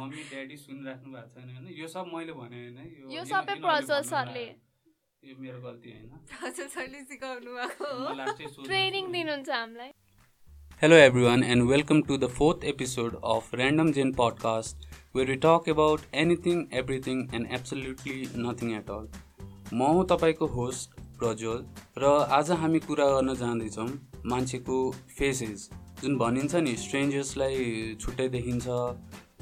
Mummy daddy सुनिराख्नु भएको छैन होइन? यो सब मैले भने होइन यो सबै प्रज्वल सरले। यो मेरो गल्ती होइन। प्रज्वल सरले सिकाउनु भएको ट्रेनिङ दिनुहुन्छ हामीलाई। Hello, everyone, and welcome to the fourth episode of Random Gen Podcast, where we talk about anything, everything, and absolutely nothing at all. म हो तपाईँको होस्ट प्रज्वल र आज हामी कुरा गर्न जाँदैछौँ मान्छेको फेसेस जुन भनिन्छ नि स्ट्रेन्जर्सलाई छुट्टै देखिन्छ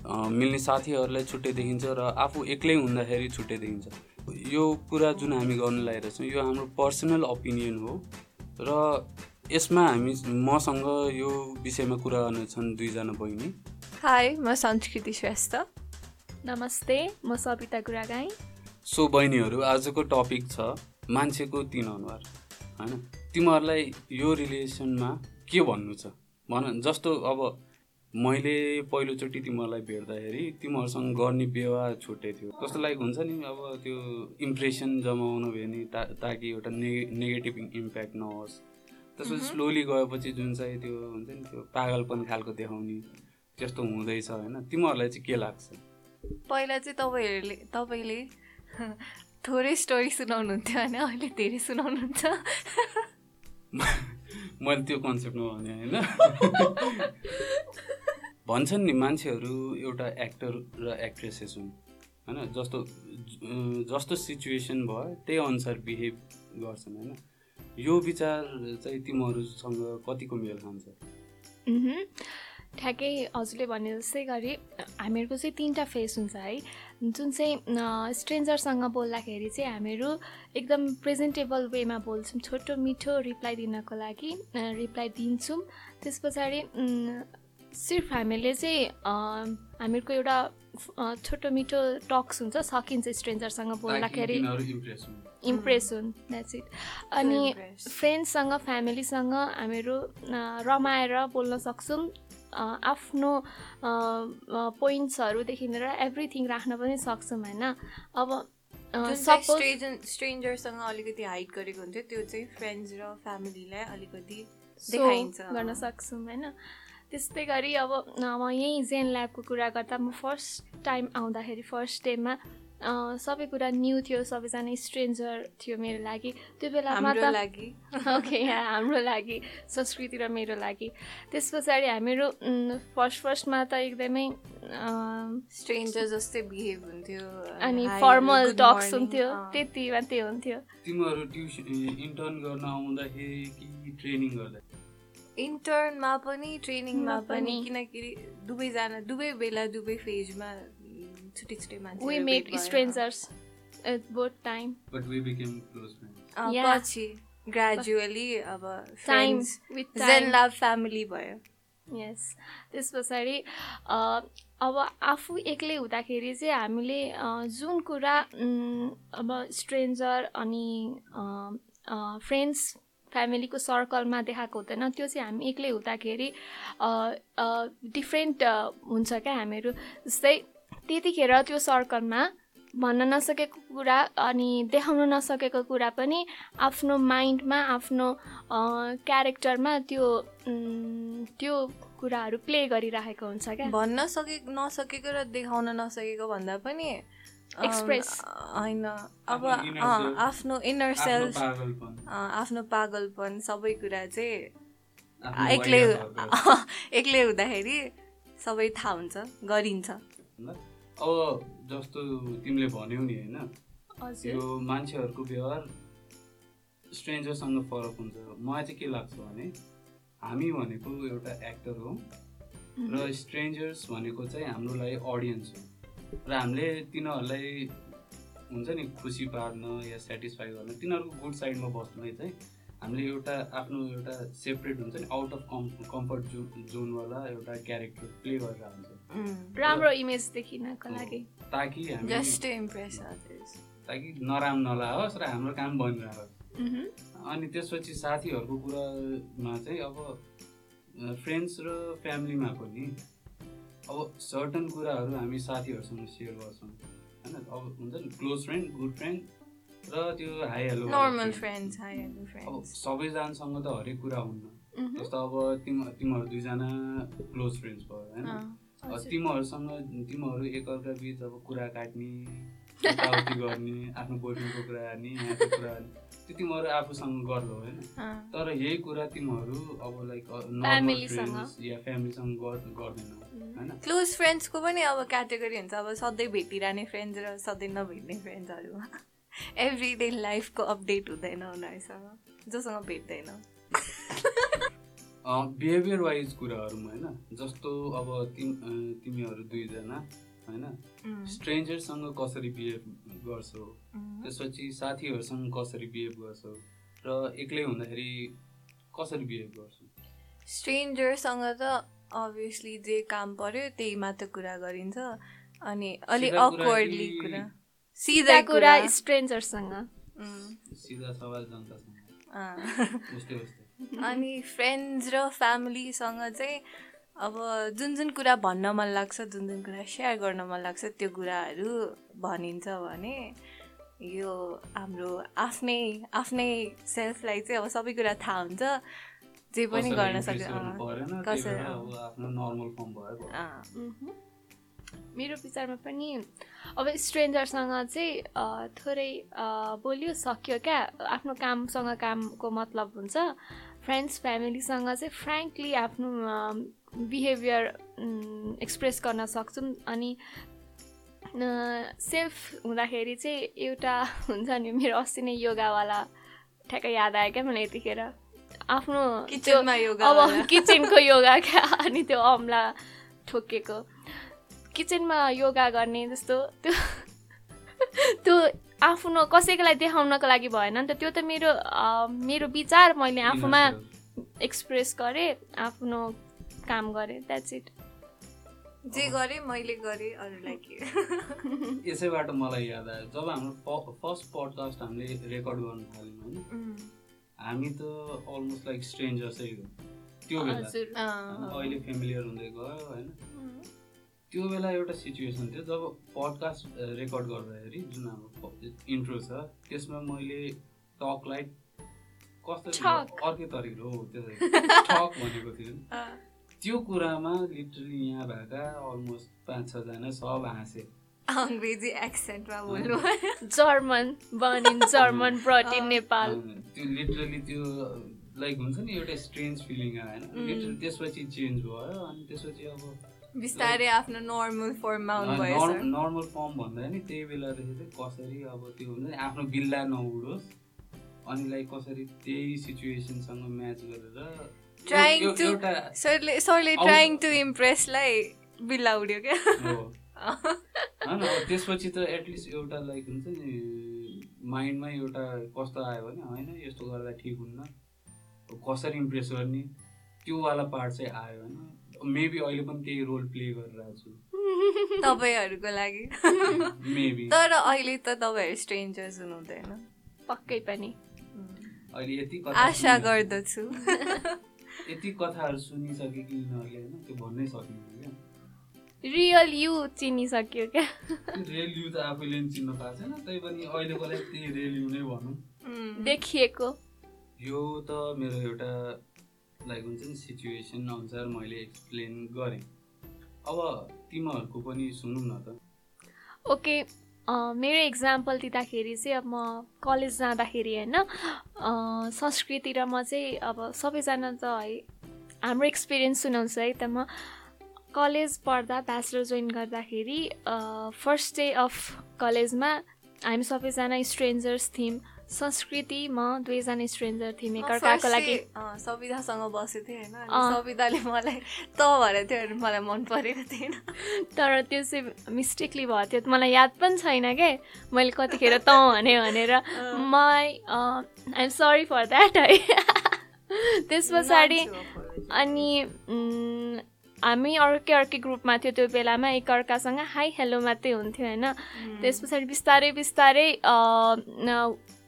मिल्ने साथीहरूलाई छुट्टै देखिन्छ र आफू एक्लै हुँदाखेरि छुट्टै देखिन्छ। यो कुरा जुन हामी गर्न लागिरहेछौँ यो हाम्रो पर्सनल ओपिनियन हो र यसमा हामी मसँग यो विषयमा कुरा गर्न छन् दुईजना बहिनी। हाई म संस्कृति श्रेष्ठ। नमस्ते म सबिता गुरागाई। सो बहिनीहरू आजको टपिक छ मान्छेको तिन अनुहार होइन? तिमीहरूलाई यो रिलेसनमा के भन्नु छ? भन जस्तो अब मैले पहिलोचोटि तिमीहरूलाई भेट्दाखेरि तिमीहरूसँग गर्ने व्यवहार छुट्टै थियो। कस्तो लागि हुन्छ नि अब त्यो इम्प्रेसन जमाउनु भयो नि ता ताकि एउटा ने नेगेटिभ इम्प्याक्ट नहोस्। त्यसपछि स्लोली गएपछि जुन चाहिँ त्यो हुन्छ नि त्यो पागलपन खालको देखाउने त्यस्तो हुँदैछ होइन? तिमीहरूलाई चाहिँ के लाग्छ? पहिला चाहिँ तपाईँहरूले तपाईँले थोरै स्टोरी सुनाउनुहुन्थ्यो होइन? अहिले धेरै सुनाउनुहुन्छ। मैले त्यो कन्सेप्टमा भने होइन? भन्छन् नि मान्छेहरू एउटा एक्टर र एक्ट्रेसेस हुन्। होइन? जस्तो जस्तो सिचुएसन भयो त्यही अनुसार बिहेभ गर्छन् होइन? यो विचार चाहिँ तिमीहरूसँग कतिको मेल खान्छ। ठ्याक्कै हजुरले भने जस्तै गरी हामीहरूको चाहिँ तिनवटा फेस हुन्छ है। जुन चाहिँ स्ट्रेन्जरसँग बोल्दाखेरि चाहिँ हामीहरू एकदम प्रेजेन्टेबल वेमा बोल्छौँ। छोटो मिठो रिप्लाई दिनको लागि रिप्लाई दिन्छौँ। त्यस पछाडि सिर्फ हामीले चाहिँ अँ, हामीहरूको एउटा छोटो मिठो टक्स हुन्छ सकिन्छ स्ट्रेन्जरसँग बोल्दाखेरि। इम्प्रेस हुन्। द्याट्स इट अनि. फ्रेन्ड्ससँग फ्यामिलीसँग हामीहरू रमाएर बोल्न सक्छौँ। आफ्नो पोइन्ट्सहरूदेखि लिएर एभ्रिथिङ राख्न पनि सक्छौँ होइन? अब सपोज स्ट्रेन्जरसँग अलिकति हाइड गरेको हुन्थ्यो त्यो चाहिँ फ्रेन्ड्स र फ्यामिलीलाई अलिकति देखाइन्छ। गर्न सक्छौँ होइन? त्यस्तै गरी अब म यहीँ जेन ल्याबको कुरा गर्दा म फर्स्ट टाइम आउँदाखेरि फर्स्ट डेमा सबै कुरा न्यू थियो सबैजना स्ट्रेन्जर थियो मेरो लागि। त्यो बेलामा हाम्रो त लागि। ओके यहाँ हाम्रो लागि संस्कृति र मेरो लागि। त्यस पछाडि हामीहरू फर्स्ट फर्स्टमा त एकदमै स्ट्रेन्जर जस्तै बिहेभ हुन्थ्यो अनि फर्मल टक्स हुन्थ्यो। त्यति मात्रै हुन्थ्यो। तिमीहरू ट्युसन इन्टर्न गर्न आउँदाखेरि कि ट्रेनिङ गर्दा? इन्टर्नमा पनि ट्रेनिङमा मा पनि। किनकि दुवैजना दुवै बेला दुवै फेजमा छुट्टै छुट्टै मान्छे we met strangers at both time but we became close friend Yeah. पछि ग्रेजुअली अब फ्रेन्ड्स विथ जेन लाभ फ्यामिली भयो। यस त्यस पछाडि अब आफू एक्लै हुँदाखेरि चाहिँ हामीले जुन कुरा अब स्ट्रेन्जर अनि फ्रेन्ड्स फ्यामिलीको सर्कलमा देखाएको हुँदैन। त्यो चाहिँ हामी एक्लै हुँदाखेरि डिफ्रेन्ट हुन्छ क्या हामीहरू। जस्तै त्यतिखेर त्यो सर्कलमा भन्न नसकेको कुरा अनि देखाउन नसकेको कुरा पनि आफ्नो माइन्डमा आफ्नो क्यारेक्टरमा त्यो त्यो कुराहरू प्ले गरिराखेको हुन्छ क्या। भन्न सके नसकेको र देखाउन नसकेको भन्दा पनि Express. होइन अब आफ्नो इनर सेल्फ पागलपन आफ्नो पागलपन सबै कुरा चाहिँ एक्लै। एक्लै हुँदाखेरि सबै थाहा हुन्छ गरिन्छ। अब जस्तो तिमीले भन्यौ नि होइन? यो मान्छेहरूको व्यवहार स्ट्रेन्जरसँग फरक हुन्छ। मलाई चाहिँ के लाग्छ भने हामी भनेको एउटा एक्टर हो र स्ट्रेन्जर्स भनेको चाहिँ हाम्रो लागि अडियन्स हो। र हामीले तिनीहरूलाई हुन्छ नि खुसी पार्न या सेटिस्फाई गर्न तिनीहरूको गुड साइडमा बस्नलाई चाहिँ हामीले एउटा आफ्नो एउटा सेपरेट हुन्छ नि आउट अफ कम् कम्फर्ट जो जोनवाला एउटा क्यारेक्टर प्ले गरेर हुन्छ राम्रो इमेज देखिनको लागि। ताकि हामी जस्ट टु इम्प्रेस अदर्स ताकि नराम नलाओस् र हाम्रो काम बनिरहोस्। अनि त्यसपछि साथीहरूको कुरामा चाहिँ अब फ्रेन्ड्स र फ्यामिलीमा पनि अब सर्टन कुराहरू हामी साथीहरूसँग सेयर गर्छौँ। होइन? अब हुन्छ नि क्लोज फ्रेन्ड गुड फ्रेन्ड र त्यो hi hello normal friends hi hello अब सबैजनासँग त हरेक कुरा हुन्न। जस्तो अब तिम तिमीहरू दुईजना क्लोज फ्रेन्ड्स भयो होइन? तिमीहरूसँग तिमीहरू एकअर्का बिच अब कुरा काट्ने गर्ने आफ्नो बोयफ्रेन्डको कुरा गर्ने यहाँको कुरा गर्ने त्यो तिमीहरू आफूसँग गर्छौ होइन। तर यही कुरा तिमीहरू अब लाइक या फ्यामिलीसँग गर- गर्दैनौ होइन? क्लोज फ्रेन्ड्सको पनि अब क्याटेगोरी हुन्छ। अब सधैँ भेटिरहने फ्रेन्ड्स र सधैँ नभेट्ने फ्रेन्ड्सहरूमा एभ्री डे लाइफको अपडेट हुँदैन उनीहरूसँग। जोसँग भेट्दैन। बिहेभियर वाइज कुराहरूमा होइन? जस्तो अब तिमीहरू दुईजना होइन? स्ट्रेन्जरसँग कसरी बिहेभ गर्छौ। त्यसपछि साथीहरूसँग कसरी बिहेभ गर्छौ? र एक्लै हुँदाखेरि कसरी बिहेभ गर्छौ? स्ट्रेन्जरसँग त अभियसली जे काम पर्यो त्यही मात्र कुरा गरिन्छ। अनि अलिक अक्वर्डली कुरा सिधा कुरा स्ट्रेन्जरसँग। सिधा सवाल जनतासँग। अनि फ्रेन्ड्स र फ्यामिलीसँग चाहिँ अब जुन जुन कुरा भन्न मन लाग्छ जुन जुन कुरा सेयर गर्न मन लाग्छ त्यो कुराहरू भनिन्छ भने यो हाम्रो आफ्नै आफ्नै सेल्फलाई चाहिँ अब सबै कुरा थाहा हुन्छ जे पनि गर्न सक्छ गर्नु अँ, परेन त्यही कसै- भएर अब आफ्नो नर्मल फर्म भयो भयो। अँ। मह्म। मेरो विचारमा पनि अब स्ट्रेन्जरसँग चाहिँ अ, थोरै बोल्यो सक्यो क्या आफ्नो कामसँग कामको मतलब हुन्छ फ्रेन्ड्स फ्यामिलीसँग चाहिँ फ्रेङ्कली आफ्नो बिहेभियर एक्सप्रेस गर्न सक्छौँ अनि सेल्फ हुँदाखेरि चाहिँ एउटा हुन्छ नि मेरो अस्ति नै योगावाला ठ्याक्कै याद आयो क्या मलाई यतिखेर। आफ्नो किचनमा योगा अब वाला। किचनको योगा क्या अनि त्यो अम्ला ठोकेको। किचनमा योगा गर्ने जस्तो त्यो त्यो आफ्नो कसैकोलाई देखाउनको लागि भएन नि त। त्यो त मेरो मेरो विचार मैले आफूमा एक्सप्रेस गरेँ आफ्नो काम गरेँ द्याट्स इट जे गरेँ मैले गरेँ अरूलाई के। यसैबाट मलाई याद आयो जब हाम्रो फर्स्ट पडकास्ट हामीले रेकर्ड गर्न थाल्यौँ होइन हामी त अलमोस्ट लाइक स्ट्रेन्जर्सै हो त्यो बेला हजुर अँ। अहिले फेमिलियर हुँदै गयो होइन त्यो बेला एउटा सिचुएसन थियो जब पडकास्ट रेकर्ड गर्दाखेरि जुन हाम्रो इन्ट्रो छ त्यसमा मैले टकलाई कस्तो। अर्कै तरिकाले हो त्यो ठक भनेको थियो नि। अँ। त्यो कुरामा लिटरली यहाँ भएका अलमोस्ट पाँच छजना सब हाँसे अङ्ग्रेजी एक्सेन्टमा बोल्नु German born in German brought in Nepal. त्यो लिटरली त्यो लाइक हुन्छ नि एउटा स्ट्रेन्ज फिलिङ आयो होइन? लिटरली त्यसपछि चेन्ज भयो अनि त्यसपछि अब बिस्तारै आफ्नो नर्मल फर्ममा आउनुभयो सर नर्मल फर्म भन्दा नि त्यही बेलादेखि चाहिँ कसरी अब त्यो हुन्छ नि आफ्नो बिल्ला नउडोस्। अनि लाइक कसरी त्यही सिचुएसनसँग म्याच गरेर To- एउटा सरले सरले ट्राइङ टु इम्प्रेसलाई बिल्ला उड्यो क्या? त्यसपछि त एटलिस्ट एउटा लाइक हुन्छ नि माइन्डमा एउटा कस्तो आयो भने होइन यस्तो गर्दा ठिक हुन्न। कसरी इम्प्रेस गर्ने त्योवाला पार्ट चाहिँ आयो होइन। मेबी अहिले पनि त्यही रोल प्ले गरिरहेको छु तपाईँहरूको लागि। मेबी तर अहिले त तपाईँहरू स्ट्रेन्जर्स हुनुहुँदैन। पक्कै पनि। अहिले यति आशा गर्दछु। यति कथाहरू सुनिसके कि यिनीहरूले होइन त्यो भन्नै सकिँदैन क्या। रियल यु चिनिसक्यो क्या? त्यो रेल यु त आफैले पनि चिन्न पाएको छैन त्यही पनि अहिलेको लागि त्यही रेल यु नै भनौँ। देखिएको। यो त मेरो एउटा लाइक हुन्छ नि सिचुएसन अनुसार मैले एक्सप्लेन गरेँ। अब तिमीहरूको पनि सुनौँ न त। ओके मेरो इक्जाम्पल दिँदाखेरि चाहिँ अब म कलेज जाँदाखेरि होइन संस्कृति र म चाहिँ अब सबैजना त है हाम्रो एक्सपिरियन्स सुनाउँछु है त म कलेज पढ्दा ब्याचलर जोइन गर्दाखेरि फर्स्ट डे अफ कलेजमा हामी सबैजना स्ट्रेन्जर्स थियौँ। संस्कृति म दुवैजना स्ट्रेन्जर थियौँ म एकअर्काको लागि। सवितासँग बसेको थिएँ होइन। सविताले मलाई त भएर थियो अनि मलाई मन परेको थिएन। तर त्यो चाहिँ मिस्टेकली भएको थियो मलाई याद पनि छैन क्या मैले कतिखेर तँ भने भनेर मै आइएम सरी फर द्याट है। त्यस पछाडि. अनि हामी अर्कै अर्कै ग्रुपमा थियो त्यो बेलामा एकअर्कासँग हाई हेलो मात्रै हुन्थ्यो होइन? त्यस पछाडि बिस्तारै बिस्तारै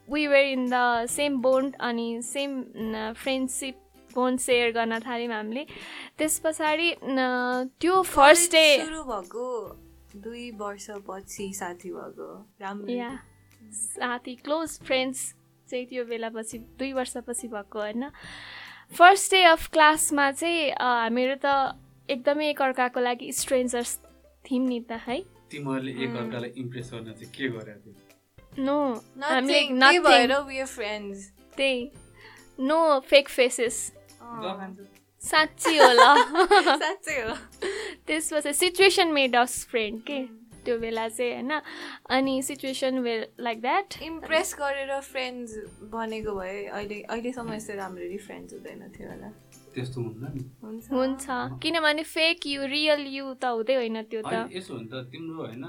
we were in the same bond अनि सेम फ्रेन्डसिप बोन्ड सेयर गर्न थाल्यौँ हामीले। त्यस पछाडि त्यो फर्स्ट डे भएको दुई वर्षपछि साथी भएको। राम्रो। साथी क्लोज फ्रेन्ड्स चाहिँ त्यो बेलापछि दुई वर्षपछि भएको होइन? फर्स्ट डे अफ क्लासमा चाहिँ हामीहरू त एकदमै एकअर्काको लागि स्ट्रेन्जर्स थियौँ नि त है? तिमीहरूले एकअर्कालाई इम्प्रेस गर्न चाहिँ के गरेको थियो? नो हामीले. भएर we are friends. त्यही। नो फेक फेसेस साँच्ची होला साँच्चै हो। त्यसपछि सिचुएसन मेड अस फ्रेन्ड के? त्यो बेला चाहिँ होइन? अनि situation well like that impress गरेर फ्रेन्ड्स बनेको भए अहिले अहिलेसम्म यस्तो राम्ररी फ्रेन्ड्स हुँदैन थियो होला। त्यस्तो हुन्न नि। हुन्छ। हुन्छ। किनभने फेक यु रियल यु त हुँदै होइन त्यो त। यसो हुन्छ तिम्रो होइन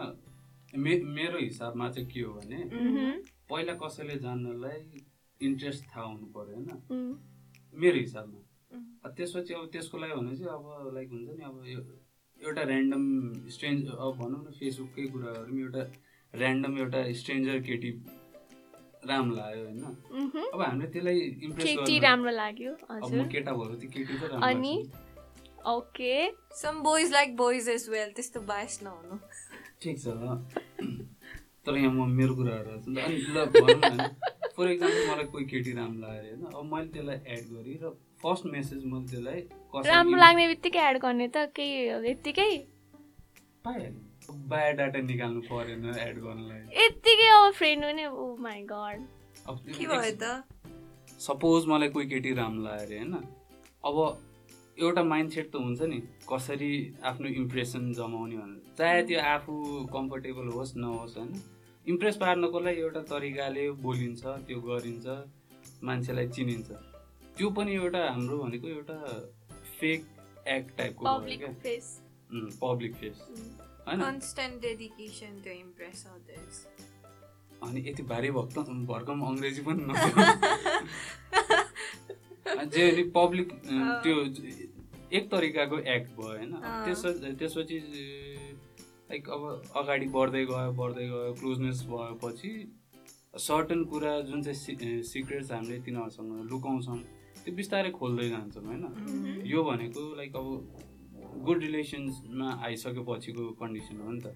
मे मेरो हिसाबमा चाहिँ के हो भने पहिला कसैले जान्नलाई इन्ट्रेस्ट थाहा हुनु पऱ्यो होइन। मेरो हिसाबमा। त्यसपछि अब त्यसको लागि भने चाहिँ अब लाइक हुन्छ नि अब यो- एउटा ऱ्यान्डम स्ट्रेन्ज अब भनौँ न फेसबुककै कुरा गरौँ एउटा ऱ्यान्डम एउटा स्ट्रेन्जर केटी राम्रो लाग्यो होइन। अब हामीले त्यसलाई इम्प्रेस केटी राम्रो लाग्यो अब हजुर। केटा भएर त्यो केटी त राम्रो अनि? Okay. Some boys like boys as well त्यस्तो बायस नहुनु। ठिक छ। तर यहाँ म मेरो कुराहरू नि। अनि ल न। फर इक्जाम्पल मलाई कोही केटी राम्रो लाग्यो होइन। अब मैले त्यसलाई एड गरेँ र फर्स्ट मेसेज मैले त्यसलाई कसरी राम्रो लाग्ने बित्तिकै एड गर्ने त केही यत्तिकै? पाइहालेँ बायोडाटा निकाल्नु परेन एड गर्नलाई। यत्तिकै अब फ्रेन्ड हुने। ओ माई गड अब के भयो त? सपोज मलाई कोही केटी राम्रो लाग्यो अरे होइन अब एउटा माइन्ड सेट त हुन्छ नि कसरी आफ्नो इम्प्रेसन जमाउने भनेर। चाहे त्यो आफू कम्फर्टेबल होस् नहोस् होइन इम्प्रेस पार्नको लागि एउटा तरिकाले बोलिन्छ त्यो गरिन्छ मान्छेलाई चिनिन्छ। त्यो पनि एउटा हाम्रो भनेको एउटा फेक एक्ट टाइपको पब्लिक फेस होइन? अनि यति भारी भक्त भर्खर अङ्ग्रेजी पनि नथ्यो जे नि पब्लिक त्यो एक तरिकाको एक्ट भयो होइन। त्यस त्यसपछि लाइक अब अगाडि बढ्दै गयो बढ्दै गयो क्लोजनेस भएपछि सर्टन कुरा जुन चाहिँ सिक्रेट्स हामीले तिनीहरूसँग लुकाउँछौँ त्यो बिस्तारै खोल्दै जान्छौँ होइन? यो भनेको लाइक अब गुड रिलेसन्समा आइसकेपछिको कन्डिसन हो नि त।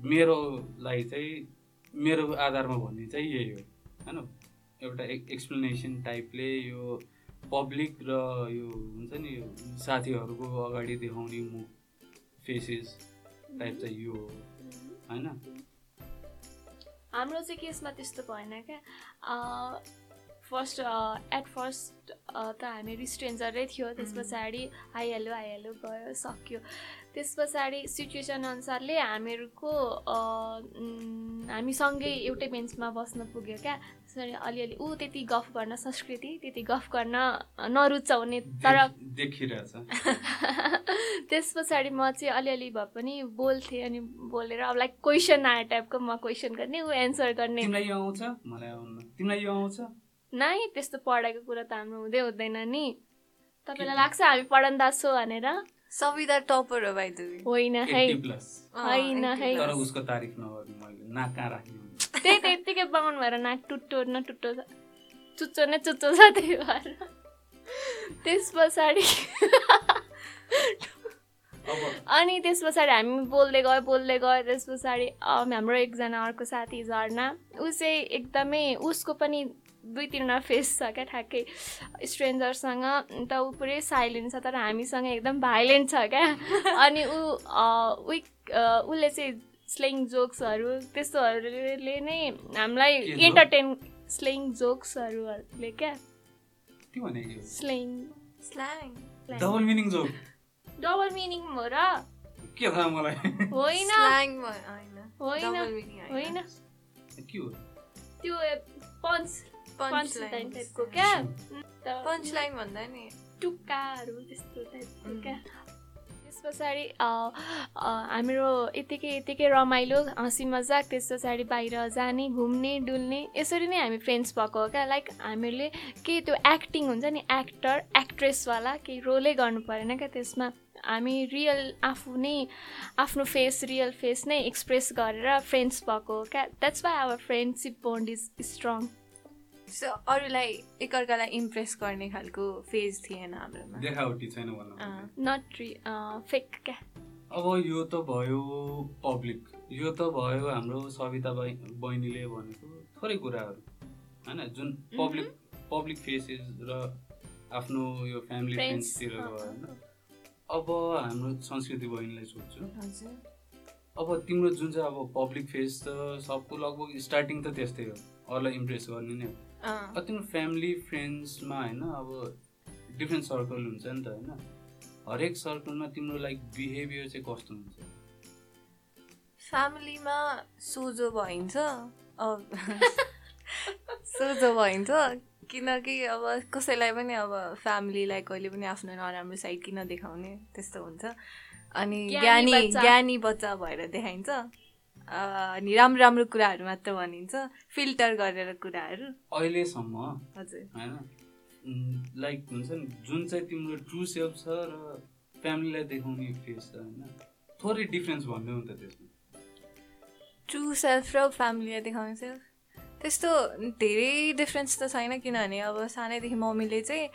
मेरो लागि चाहिँ मेरो आधारमा भन्ने चाहिँ यही हो होइन? एउटा एक्सप्लेनेसन टाइपले यो पब्लिक र यो हुन्छ नि साथीहरूको अगाडि देखाउने मु फेसेस टाइप चाहिँ यो हो होइन? हाम्रो चाहिँ केसमा त्यस्तो भएन क्या। फर्स्ट एट फर्स्ट त हामीहरू स्ट्रेन्जरै थियो. त्यस पछाडि आइहाल्यो आइहाल्यो गयो सक्यो. त्यस पछाडि सिचुएसन अनुसारले हामीहरूको हामी सँगै एउटै बेन्चमा बस्न पुग्यो क्या। त्यसरी अलिअलि ऊ त्यति गफ गर्न संस्कृति त्यति गफ गर्न नरुचाउने तर देख- देखिरहेछ। त्यस पछाडि म चाहिँ अलिअलि भए पनि बोल्थेँ अनि बोलेर अब लाइक क्वेसन आयो टाइपको म क्वेसन गर्ने ऊ एन्सर गर्ने। तिमीलाई यो आउँछ? मलाई तिमीलाई यो आउँछ? नाइ त्यस्तो पढाइको कुरा त हाम्रो हुँदै हुँदैन नि। तपाईँलाई लाग्छ हामी पढन्दाज छौँ भनेर? सविता टपर हो भाइ दुई होइन है। होइन है। तर उसको तारिफ नगर्नु मैले नाक कहाँ राख्ने हो? त्यही त यत्तिकै बाहुन भएर नाक टुट्टो न टुट्टो छ चुच्चो नै चुच्चो छ त्यही भएर। त्यस पछाडि अब अनि त्यस पछाडि हामी बोल्दै गयो बोल्दै गयो त्यस पछाडि हाम्रो एकजना अर्को साथी झर्ना। ऊ चाहिँ एकदमै उसको पनि दुई तिनवटा फेस छ क्या ठ्याक्कै। स्ट्रेन्जरसँग त ऊ पुरै साइलेन्ट छ तर हामीसँग एकदम भाइलेन्ट छ क्या। अनि ऊ विक उसले चाहिँ स्लेङ जोक्सहरू त्यस्तोहरूले नै हामीलाई? इन्टरटेन स्लेङ जोक्सहरूले क्या। के भनेको स्लेङ स्ल्याङ। डबल मिनिङ जो डबल मिनिङ हो र। के थाहा मलाई? होइन। स्ल्याङ होइन। होइन त्यो पन्च। लाइन टाइपको क्या? पन्च लाइन भन्दा नि। टुक्काहरू त्यस्तो टाइपको क्या? त्यस पछाडि हाम्रो यतिकै यतिकै रमाइलो हाँसी मजाक त्यस पछाडि बाहिर जाने घुम्ने डुल्ने यसरी नै हामी फ्रेन्ड्स भएको हो क्या? लाइक हामीले के त्यो एक्टिङ हुन्छ नि एक्टर एक्ट्रेसवाला केही रोलै गर्नु परेन क्या त्यसमा। हामी रियल आफू नै आफ्नो फेस रियल फेस नै एक्सप्रेस गरेर फ्रेन्ड्स भएको हो क्या? That's why our friendship bond is strong so अरूलाई एकअर्कालाई इम्प्रेस गर्ने खालको फेज थिएन हाम्रोमा। देखावटी छैन। नट रि फेक क्या? अब यो त भयो पब्लिक यो त भयो हाम्रो सविता बाई बहिनीले भनेको थोरै कुराहरू। होइन जुन पब्लिक पब्लिक फेसेस र आफ्नो यो फ्यामिली फ्रेन्ड्सतिर। गयो होइन? अब हाम्रो संस्कृति बहिनीलाई सोध्छु। हजुर। अब तिम्रो जुन चाहिँ अब पब्लिक फेस त सबको लगभग स्टार्टिङ त त्यस्तै हो। अरूलाई इम्प्रेस गर्ने नै हो। तिम्रो फ्यामिली फ्रेन्ड्समा होइन अब डिफ्रेन्ट सर्कल हुन्छ नि त होइन। हरेक सर्कलमा तिम्रो लाइक बिहेभियर चाहिँ कस्तो हुन्छ? फ्यामिलीमा सोझो भइन्छ। अब सोझो भइन्छ किनकि अब कसैलाई पनि अब फ्यामिलीलाई कहिले पनि आफ्नो नराम्रो साइड किन देखाउने त्यस्तो हुन्छ। अनि ज्ञानी ज्ञानी बच्चा। भएर देखाइन्छ। अनि राम्रो राम्रो कुराहरू मात्र भनिन्छ फिल्टर गरेर कुराहरू। अहिलेसम्म? हजुर। होइन? लाइक हुन्छ नि जुन चाहिँ तिम्रो ट्रु सेल्फ छ र फ्यामिलीलाई देखाउने फेस छ होइन? थोरै डिफ्रेन्स भन्दै हुन्छ त्यसमा। ट्रु सेल्फ र फ्यामिलीलाई देखाउने सेल्फ त्यस्तो धेरै डिफ्रेन्स त छैन किनभने अब सानैदेखि मम्मीले चाहिँ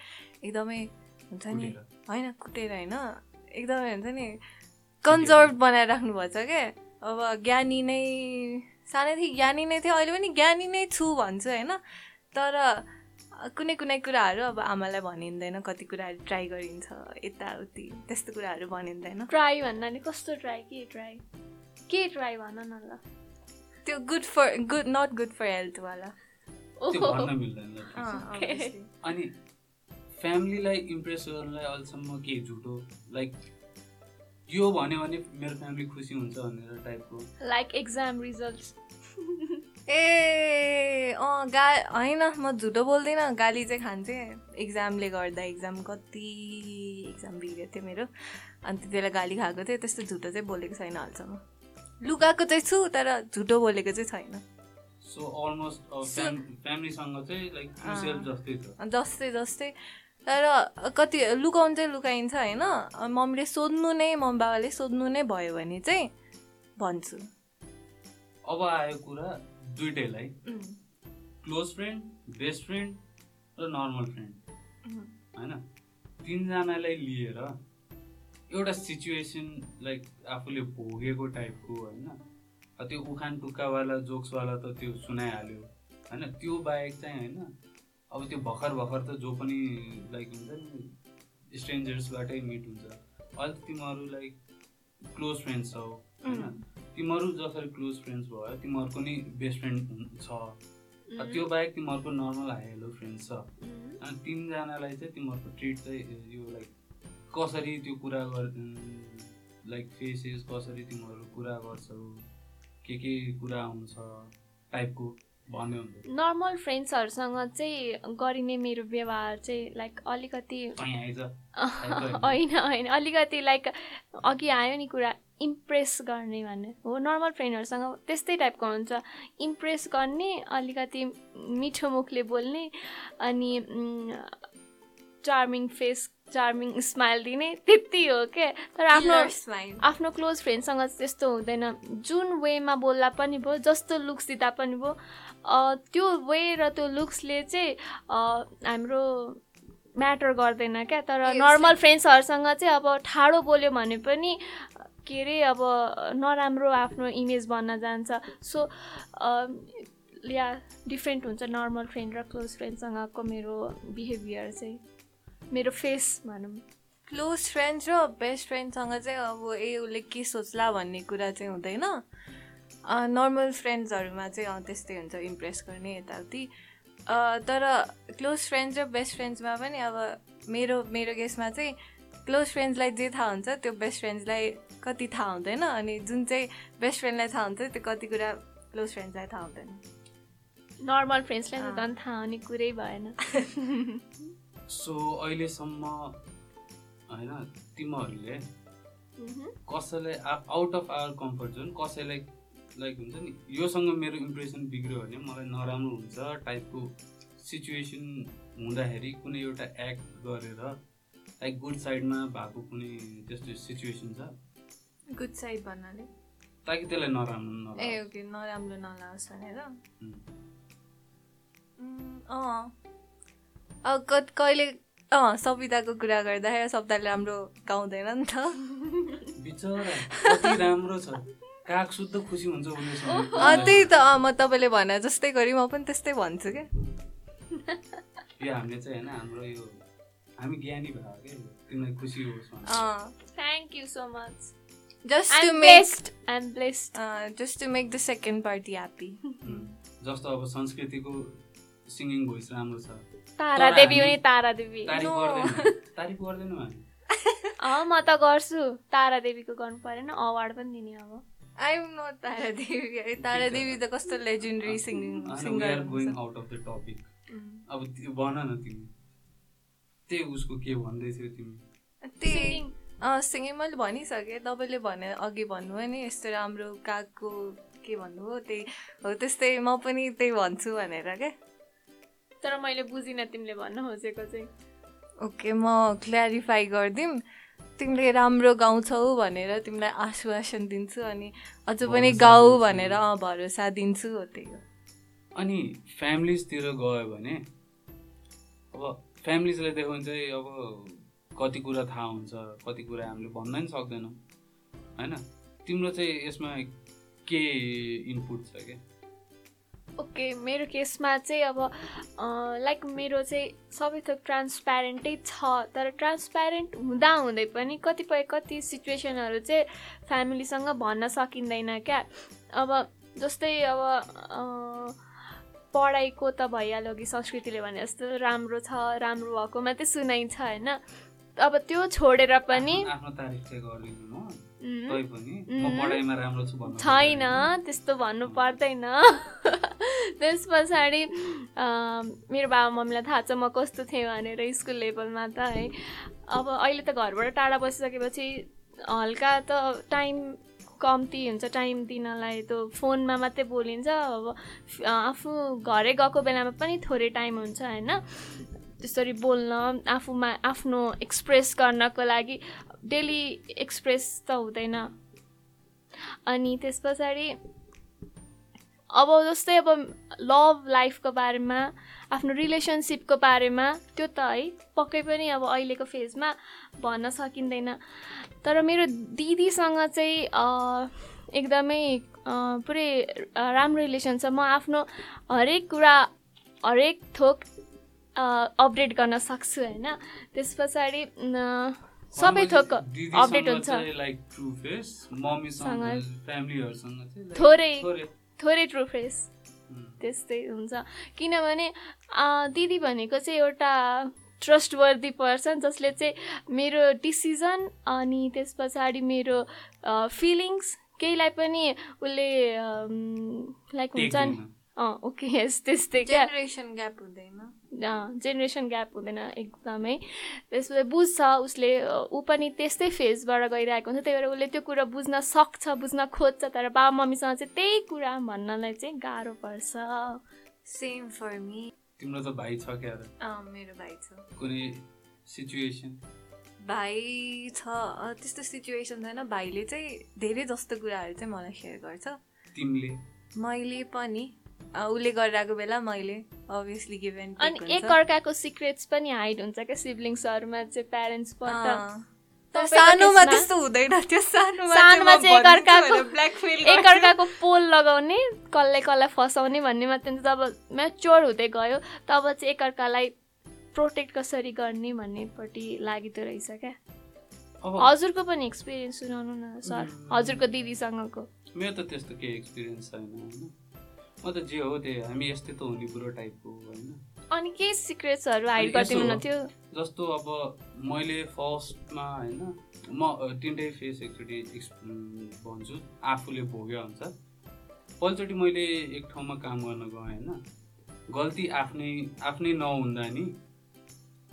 एकदमै हुन्छ नि। होइन कुटेर होइन एकदमै हुन्छ नि कन्जर्भ बनाएर राख्नुभएको छ क्या। अब ज्ञानी नै सानैदेखि ज्ञानी नै थियो अहिले पनि ज्ञानी नै छु भन्छु होइन? तर कुनै कुनै कुराहरू अब आमालाई भनिँदैन कति कुराहरू ट्राई गरिन्छ यताउति त्यस्तो कुराहरू भनिँदैन। ट्राई भन्नाले कस्तो ट्राई के ट्राई के ट्राई भन न ल। त्यो good for good not good for हेल्थवाला. अनि फ्यामिलीलाई इम्प्रेस गर्नलाई अहिलेसम्म के झुटो? लाइक यो भन्यो भने मेरो फ्यामिली खुसी हुन्छ भनेर टाइपको लाइक एक्जाम रिजल्ट ए अँ गा होइन म झुटो बोल्दिनँ गाली चाहिँ खान्थेँ। इक्जामले गर्दा इक्जाम कति इक्जाम बिग्रेको थियो मेरो अनि त्यति बेला गाली खाएको थियो त्यस्तो झुटो चाहिँ बोलेको छैन अहिलेसम्म लुगाएको चाहिँ छु तर झुटो बोलेको चाहिँ छैन। सो अलमोस्ट फ्यामिलीसँग चाहिँ लाइक जस्तै जस्तै। तर कति लुकाउनु चाहिँ लुकाइन्छ होइन? मम्मीले सोध्नु नै मम्मी बाबाले सोध्नु नै भयो भने चाहिँ भन्छु। अब आयो कुरा दुइटैलाई। क्लोज फ्रेन्ड बेस्ट फ्रेन्ड र नर्मल फ्रेन्ड। होइन? तिनजनालाई लिएर एउटा सिचुएसन लाइक आफूले भोगेको टाइपको होइन? त्यो उखान टुक्कावाला जोक्सवाला त त्यो सुनाइहाल्यो। होइन? त्यो बाहेक चाहिँ होइन अब त्यो भर्खर भर्खर त जो पनि लाइक हुन्छ नि स्ट्रेन्जर्सबाटै मिट हुन्छ। अहिले त तिमीहरू लाइक क्लोज फ्रेन्ड्स छौ होइन? तिमीहरू जसरी क्लोज फ्रेन्ड्स भयो तिमीहरूको नि बेस्ट फ्रेन्ड छ। त्यो बाहेक तिमीहरूको नर्मल हाई हेलो फ्रेन्ड्स छ। अनि तिनजनालाई चाहिँ तिमीहरूको ट्रिट चाहिँ यो लाइक कसरी त्यो कुरा गर् लाइक फेसेस कसरी तिमीहरू कुरा गर्छौ के के कुरा हुन्छ टाइपको नर्मल फ्रेन्ड्सहरूसँग चाहिँ गरिने मेरो व्यवहार चाहिँ लाइक अलिकति होइन। होइन अलिकति लाइक अघि आयो नि कुरा इम्प्रेस गर्ने भन्ने। हो नर्मल फ्रेन्डहरूसँग त्यस्तै टाइपको हुन्छ। इम्प्रेस गर्ने अलिकति मिठो मुखले बोल्ने अनि चार्मिङ फेस चार्मिङ स्माइल दिने त्यति हो क्या तर आफ्नो आफ्नो क्लोज फ्रेन्डसँग त्यस्तो हुँदैन। जुन वेमा बोल्दा पनि भयो जस्तो लुक्स दिँदा पनि भयो त्यो वे र त्यो लुक्सले चाहिँ हाम्रो म्याटर गर्दैन क्या। तर. नर्मल फ्रेन्ड्सहरूसँग चाहिँ अब ठाडो बोल्यो भने पनि के अरे अब नराम्रो आफ्नो इमेज बन्न जान्छ। सो या डिफ्रेन्ट हुन्छ नर्मल फ्रेन्ड र क्लोज फ्रेन्डसँगको मेरो बिहेभियर चाहिँ। मेरो फेस भनौँ। क्लोज फ्रेन्ड्स र बेस्ट फ्रेन्डसँग चाहिँ अब ए उसले के सोच्ला भन्ने कुरा चाहिँ हुँदैन। नर्मल फ्रेन्ड्सहरूमा चाहिँ अँ, त्यस्तै हुन्छ इम्प्रेस गर्ने यताउति। अ, तर क्लोज फ्रेन्ड्स र बेस्ट फ्रेन्ड्समा पनि अब मेरो मेरो केसमा चाहिँ क्लोज फ्रेन्ड्सलाई जे थाहा हुन्छ त्यो बेस्ट फ्रेन्ड्सलाई कति थाहा हुँदैन अनि जुन चाहिँ बेस्ट फ्रेन्डलाई थाहा हुन्छ त्यो कति कुरा क्लोज फ्रेन्ड्सलाई थाहा हुँदैन। नर्मल फ्रेन्ड्सलाई। त झन् थाहा हुने कुरै भएन। सो अहिलेसम्म होइन तिमीहरूले कसैलाई out of our comfort zone कसैलाई लाइक हुन्छ नि योसँग मेरो इम्प्रेसन बिग्रियो भने मलाई नराम्रो हुन्छ टाइपको सिचुएसन हुँदाखेरि कुनै एउटा एक्ट गरेर लाइक गुड साइडमा भएको कुनै त्यस्तो सिचुएसन छ? गुड साइड भन्नाले? ताकि त्यसलाई नराम्रो ए नराम्रो ओके नराम्रो नलाओस् भनेर? अँ। कहिले अँ सविताको कुरा गर्दाखेरि सप्ताहले राम्रो गाउँदैन नि त। बिचरा कति राम्रो छ। काग शुद्ध खुसी हुन्छ उसले अँ, त्यही त अँ, म तपाईँले भने जस्तै गरी म पनि त्यस्तै भन्छु क्या यो हामीले चाहिँ होइन हाम्रो यो हामी ज्ञानी भयो क्या यो। तिमीलाई खुसी होस् भनेर। Thank you so much just to I'm make blessed I'm blessed just to make the second party happy जस्तो अब संस्कृतिको सिङ्गिङ भोइस राम्रो छ। तारा देवी पनि तारा देवी। अँ म त गर्छु। तारा देवीको गर्नु परेन अवार्ड पनि दिने अब। I am not Tara Devi. Tara Devi त कस्तो legendary singing singer going out of the topic अब त्यो भन न तिमी। त्यही उसको के भन्दै थियो तिमी? त्यही सिङ्गिङ मैले भनिसकेँ। तपाईँले भने अघि भन्नुभयो नि यस्तो राम्रो कागको के भन्नुभयो त्यही हो त्यस्तै म पनि त्यही भन्छु भनेर क्या तर मैले बुझिनँ तिमीले भन्न खोजेको चाहिँ। ओके म क्ल्यारिफाई गरिदिउँ तिमीले राम्रो गाउँछौ भनेर तिमीलाई आश्वासन दिन्छु अनि अझ पनि गाऊ। भनेर अँ भरोसा दिन्छु हो त्यही हो। अनि फ्यामिलिजतिर गयो भने? अब फ्यामिलिजलाई देखाउनु चाहिँ अब कति कुरा थाहा हुन्छ कति कुरा हामीले भन्न नि सक्दैनौँ। होइन? तिम्रो चाहिँ यसमा के इनपुट छ क्या ओके मेरो केसमा चाहिँ अब लाइक मेरो चाहिँ सबै थोक ट्रान्सप्यारेन्टै छ तर ट्रान्सप्यारेन्ट हुँदा हुँदै पनि कतिपय कति सिचुएसनहरू चाहिँ फ्यामिलीसँग भन्न सकिँदैन क्या। अब जस्तै अब पढाइको त भइहाल्यो कि संस्कृतिले भने जस्तो राम्रो छ राम्रो भएको मात्रै सुनाइन्छ होइन? अब त्यो छोडेर पनि छैन त्यस्तो भन्नु पर्दैन। त्यस पछाडि मेरो बाबा मम्मीलाई थाहा छ म कस्तो थिएँ भनेर स्कुल लेभलमा त है। अब अहिले त घरबाट टाढा बसिसकेपछि हल्का त टाइम कम्ती हुन्छ टाइम दिनलाई त्यो फोनमा मात्रै बोलिन्छ। अब आफू घरै गएको बेलामा पनि थोरै टाइम हुन्छ होइन? त्यसरी बोल्न आफूमा आफ्नो एक्सप्रेस गर्नको लागि डेली एक्सप्रेस त हुँदैन। अनि त्यस पछाडि अब जस्तै अब लभ लाइफको बारेमा आफ्नो रिलेसनसिपको बारेमा त्यो त है पक्कै पनि अब अहिलेको फेजमा भन्न सकिँदैन। तर मेरो दिदीसँग चाहिँ एकदमै पुरै राम्रो रिलेसन छ। म आफ्नो हरेक कुरा हरेक थोक अपडेट गर्न सक्छु होइन? त्यस पछाडि सबै थोक अपडेट हुन्छ। थोरै। थोरै ट्रु उम्. त्यस्तै हुन्छ। किनभने दिदी भनेको चाहिँ एउटा ट्रस्ट वर्दी पर्सन जसले चाहिँ मेरो डिसिजन अनि त्यस पछाडि मेरो फिलिङ्स केहीलाई पनि उसले लाइक हुन्छ नि ओके यस त्यस्तै क्या। जेनेरेसन ग्याप हुँदैन। जेनेरेसन ग्याप हुँदैन एकदमै। त्यसपछि बुझ्छ उसले ऊ पनि त्यस्तै फेजबाट गइरहेको हुन्छ। त्यही भएर उसले त्यो कुरा बुझ्न सक्छ बुझ्न खोज्छ। तर बाबा मम्मीसँग चाहिँ त्यही कुरा भन्नलाई चाहिँ गाह्रो पर्छ। सेम फर मी तिम्रो त भाइ छ क्या मेरो भाइ छ। कुनै सिचुएसन भाइ छ। त्यस्तो सिचुएसन छैन। भाइले चाहिँ धेरै जस्तो कुराहरू चाहिँ मलाई सेयर गर्छ। तिमीले? मैले पनि। उसले गरिरहेको बेला मैले अभियसली गिभेन अनि एकअर्काको सिक्रेट्स पनि हाइड हुन्छ क्या सिब्लिङ्सहरूमा चाहिँ प्यारेन्ट्सबाट तपाईँको सानोमा त्यस्तो हुँदैन त्यो सानोमा चाहिँ एकअर्काको पोल लगाउने कसलाई कसलाई फसाउने भन्ने मात्रै। जब म्याच्योर हुँदै गयो तब चाहिँ एकअर्कालाई प्रोटेक्ट कसरी गर्ने भन्नेपट्टि लागिदो रहेछ क्या। अब हजुरको पनि एक्सपिरियन्स सुनाउनु न सर. हजुरको दिदीसँगको। मेरो त त्यस्तो केही एक्सपिरियन्स छैन होइन। म त जे हो त्यही हामी यस्तै त हुने कुरो टाइपको हो, होइन? अनि के सिक्रेट्सहरू हाइड गरिदिनु। न थियो जस्तो अब मैले फर्स्टमा होइन म तिनटै फेस एकचोटि भन्छु। आफूले भोग्यो हुन्छ। पहिलोचोटि मैले एक ठाउँमा काम गर्न गएँ होइन? गल्ती आफ्नै आफ्नै नहुँदा नि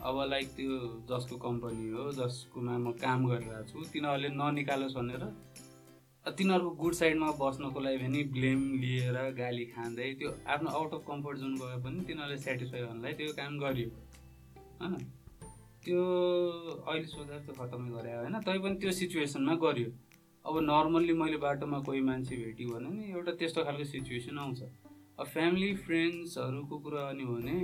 अब लाइक त्यो जसको कम्पनी हो जसकोमा म काम गरिरहेको छु तिनीहरूले ननिकालोस् भनेर तिनीहरूको गुड साइडमा बस्नको लागि पनि ब्लेम लिएर गाली खाँदै त्यो आफ्नो आउट अफ कम्फर्ट जोन गए पनि तिनीहरूले सेटिस्फाई गर्नलाई त्यो काम गरियो। होइन? त्यो अहिले सोच्दा त्यो खतमै गरे होइन तैपनि त्यो सिचुएसनमा गरियो। अब नर्मल्ली मैले बाटोमा कोही मान्छे भेट्यो भने नि एउटा त्यस्तो खालको सिचुएसन आउँछ। अब फ्यामिली फ्रेन्ड्सहरूको कुरा गर्ने हो भने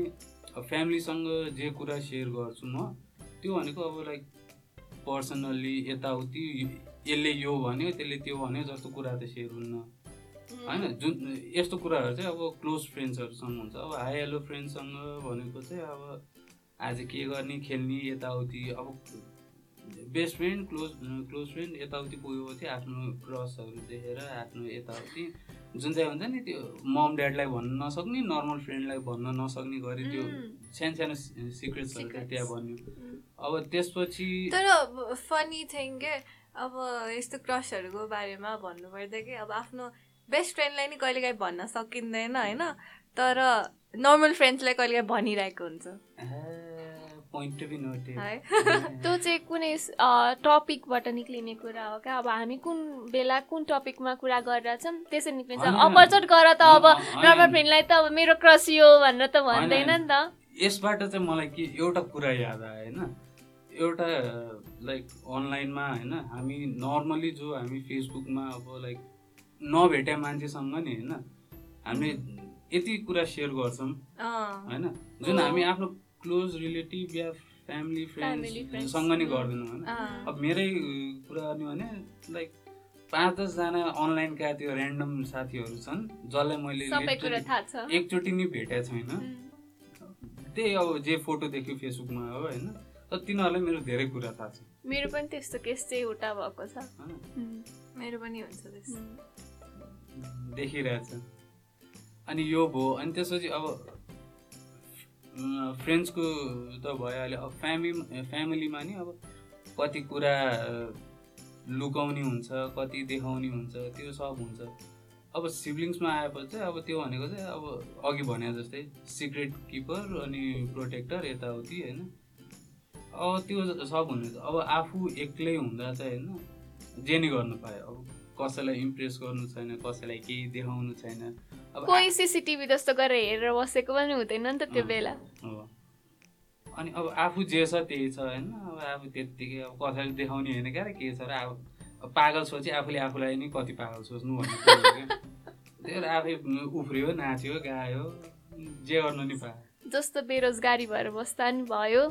अब फ्यामिलीसँग जे कुरा सेयर गर्छु म त्यो भनेको अब लाइक पर्सनल्ली यताउति यसले यो भन्यो त्यसले त्यो भन्यो जस्तो कुरा त सेयर हुन्न होइन जुन यस्तो कुराहरू चाहिँ अब क्लोज फ्रेन्ड्सहरूसँग हुन्छ। अब हाई हेलो फ्रेन्डसँग भनेको चाहिँ अब आज के गर्ने खेल्ने यताउति। अब best friend close close friend यताउति पुगेपछि आफ्नो क्रसहरू देखेर आफ्नो यताउति। जुन चाहिँ हुन्छ नि त्यो मम ड्याडलाई भन्न नसक्ने नर्मल फ्रेन्डलाई भन्न नसक्ने गरी त्यो सानो सानो सिक्रेट्सहरू. त्यहाँ बन्यो। अब त्यसपछि तर फनी थिङ के? अब यस्तो क्रसहरूको बारेमा भन्नुपर्दा कि अब आफ्नो बेस्ट फ्रेन्डलाई नि कहिलेकाहीँ भन्न सकिँदैन होइन? तर नर्मल फ्रेन्ड्सलाई कहिलेकाहीँ भनिरहेको हुन्छ। है? त्यो चाहिँ कुनै टपिकबाट निक्लिने कुरा हो क्या? अब हामी कुन बेला कुन टपिकमा कुरा गरिरहेछौँ त्यसरी निक्लिन्छ। अपर्चट गर त अब। नर्मल फ्रेन्डलाई त अब मेरो क्रस यो भनेर त भन्दैन नि त। यसबाट चाहिँ मलाई के एउटा कुरा याद आयो होइन? एउटा लाइक अनलाइनमा होइन हामी नर्मली जो हामी फेसबुकमा अब लाइक नभेट्या मान्छेसँग नि होइन हामीले यति कुरा सेयर गर्छौँ। होइन जुन हामी आफ्नो क्लोज रिलेटिभ या फ्यामिली. फ्रेन्ड्ससँग नि गर्दैनौँ होइन। अब मेरै कुरा गर्ने भने लाइक पाँच दसजना अनलाइनका त्यो ऱ्यान्डम साथीहरू छन् जसलाई मैले एकचोटि नि भेटेको छैन। त्यही अब जे फोटो देख्यो फेसबुकमा हो होइन। तर तिनीहरूलाई मेरो धेरै कुरा थाहा छ। मेरो पनि त्यस्तो केस चाहिँ एउटा भएको छ। मेरो पनि हुन्छ। देखिरहेछ। अनि यो भयो अनि त्यसपछि अब फ्रेन्ड्सको त भइहाल्यो। अब फ्यामिली फ्यामिलीमा नि अब कति कुरा लुकाउने हुन्छ कति देखाउने हुन्छ त्यो सब हुन्छ। अब सिब्लिङ्समा आएपछि चाहिँ अब त्यो भनेको चाहिँ अब अघि भने जस्तै सिक्रेट किपर अनि प्रोटेक्टर यताउति होइन? अब त्यो सब हुने अब आफू एक्लै हुँदा चाहिँ होइन जे नै गर्नु पायो। अब कसैलाई इम्प्रेस गर्नु छैन कसैलाई केही देखाउनु छैन। अब कोही सिसिटिभी जस्तो गरेर हेरेर बसेको पनि हुँदैन नि त त्यो। बेला। हो अनि अब आफू जे छ त्यही छ होइन अब आफू त्यत्तिकै अब कसैले देखाउने होइन क्या के छ र अब पागल सोचे आफूले आफूलाई नि कति पागल सोच्नु भन्ने। त्यही भएर आफै उफ्रियो नाच्यो गायो जे गर्नु नि पायो। जस्तो बेरोजगारी भएर बस्दा नि भयो।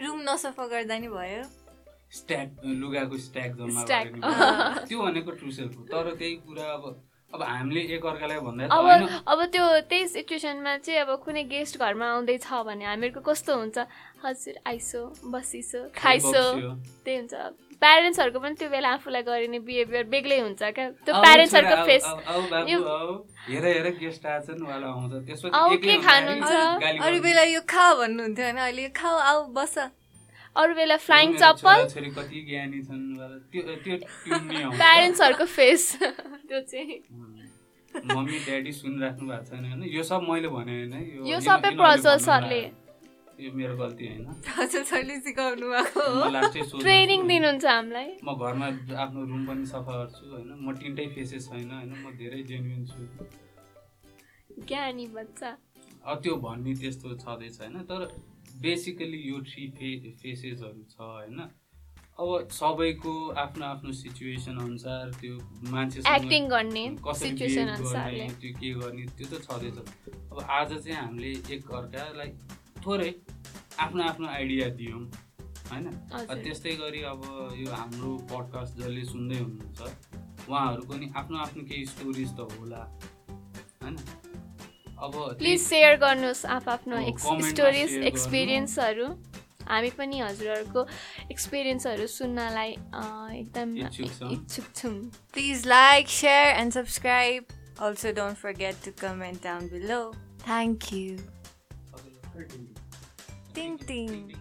रुम नसफा गर्दा नि भयो। स्ट्याक लुगाको स्ट्याक जम्मा। त्यो भनेको ट्रु सेल्फ हो। तर त्यही कुरा अब अब हामीले एक अर्कालाई भन्दा त अब अब त्यो त्यही सिचुएसनमा चाहिँ अब कुनै गेस्ट घरमा आउँदैछ भने हामीहरूको कस्तो हुन्छ? हजुर आइसो बसिसो खाइसो। त्यही हुन्छ। प्यारेन्ट्सहरूको पनि त्यो बेला आफूलाई गरिने बिहेभियर बेग्लै हुन्छ क्या। त्यो प्यारेन्ट्सहरूको फेस त्यसपछि के खानुहुन्छ? अरू। बेला यो खा भन्नुहुन्थ्यो होइन? अहिले यो खाऊ आऊ बस। अरू बेला फ्लाइङ चप्पल। छोराछोरी कति ज्ञानी छन् वाला। त्यो त्यो ट्युन नै आउँछ। प्यारेन्ट्सहरूको फेस त्यो चाहिँ. मम्मी ड्याडी सुनिराख्नु भएको छैन होइन? यो सब मैले भने होइन। यो सबै प्रज्वल सरले? यो मेरो गल्ती होइन। ट्रेनिङ। दिनुहुन्छ हामीलाई? म घरमा आफ्नो रुम पनि सफा गर्छु होइन। म तिनटै फेसेस छैन होइन। म धेरै जेन्युन छु। ज्ञानी बच्चा। अब त्यो भन्ने त्यस्तो छँदैछ होइन। तर बेसिकली यो थ्री फे फेसेसहरू छ होइन। अब सबैको आफ्नो आफ्नो सिचुएसन अनुसार त्यो मान्छेसँग एक्टिङ गर्ने सिचुएसन गर्ने, त्यो के गर्ने त्यो त छँदैछ। अब आज चाहिँ हामीले एक अर्कालाई थोरै आफ्नो आफ्नो आइडिया दियौँ होइन त्यस्तै गरी अब यो हाम्रो पडकास्ट जसले सुन्दै हुनुहुन्छ उहाँहरूको नि आफ्नो आफ्नो केही स्टोरिज त होला होइन अब प्लिज सेयर गर्नुहोस् आफ्नो स्टोरिज। एक्सपिरियन्सहरू हामी पनि हजुरहरूको एक्सपिरियन्सहरू सुन्नलाई एकदम इच्छुक छौँ। इच्छुक छौँ Please like, share, and subscribe. Also, don't forget to comment down below. ting ting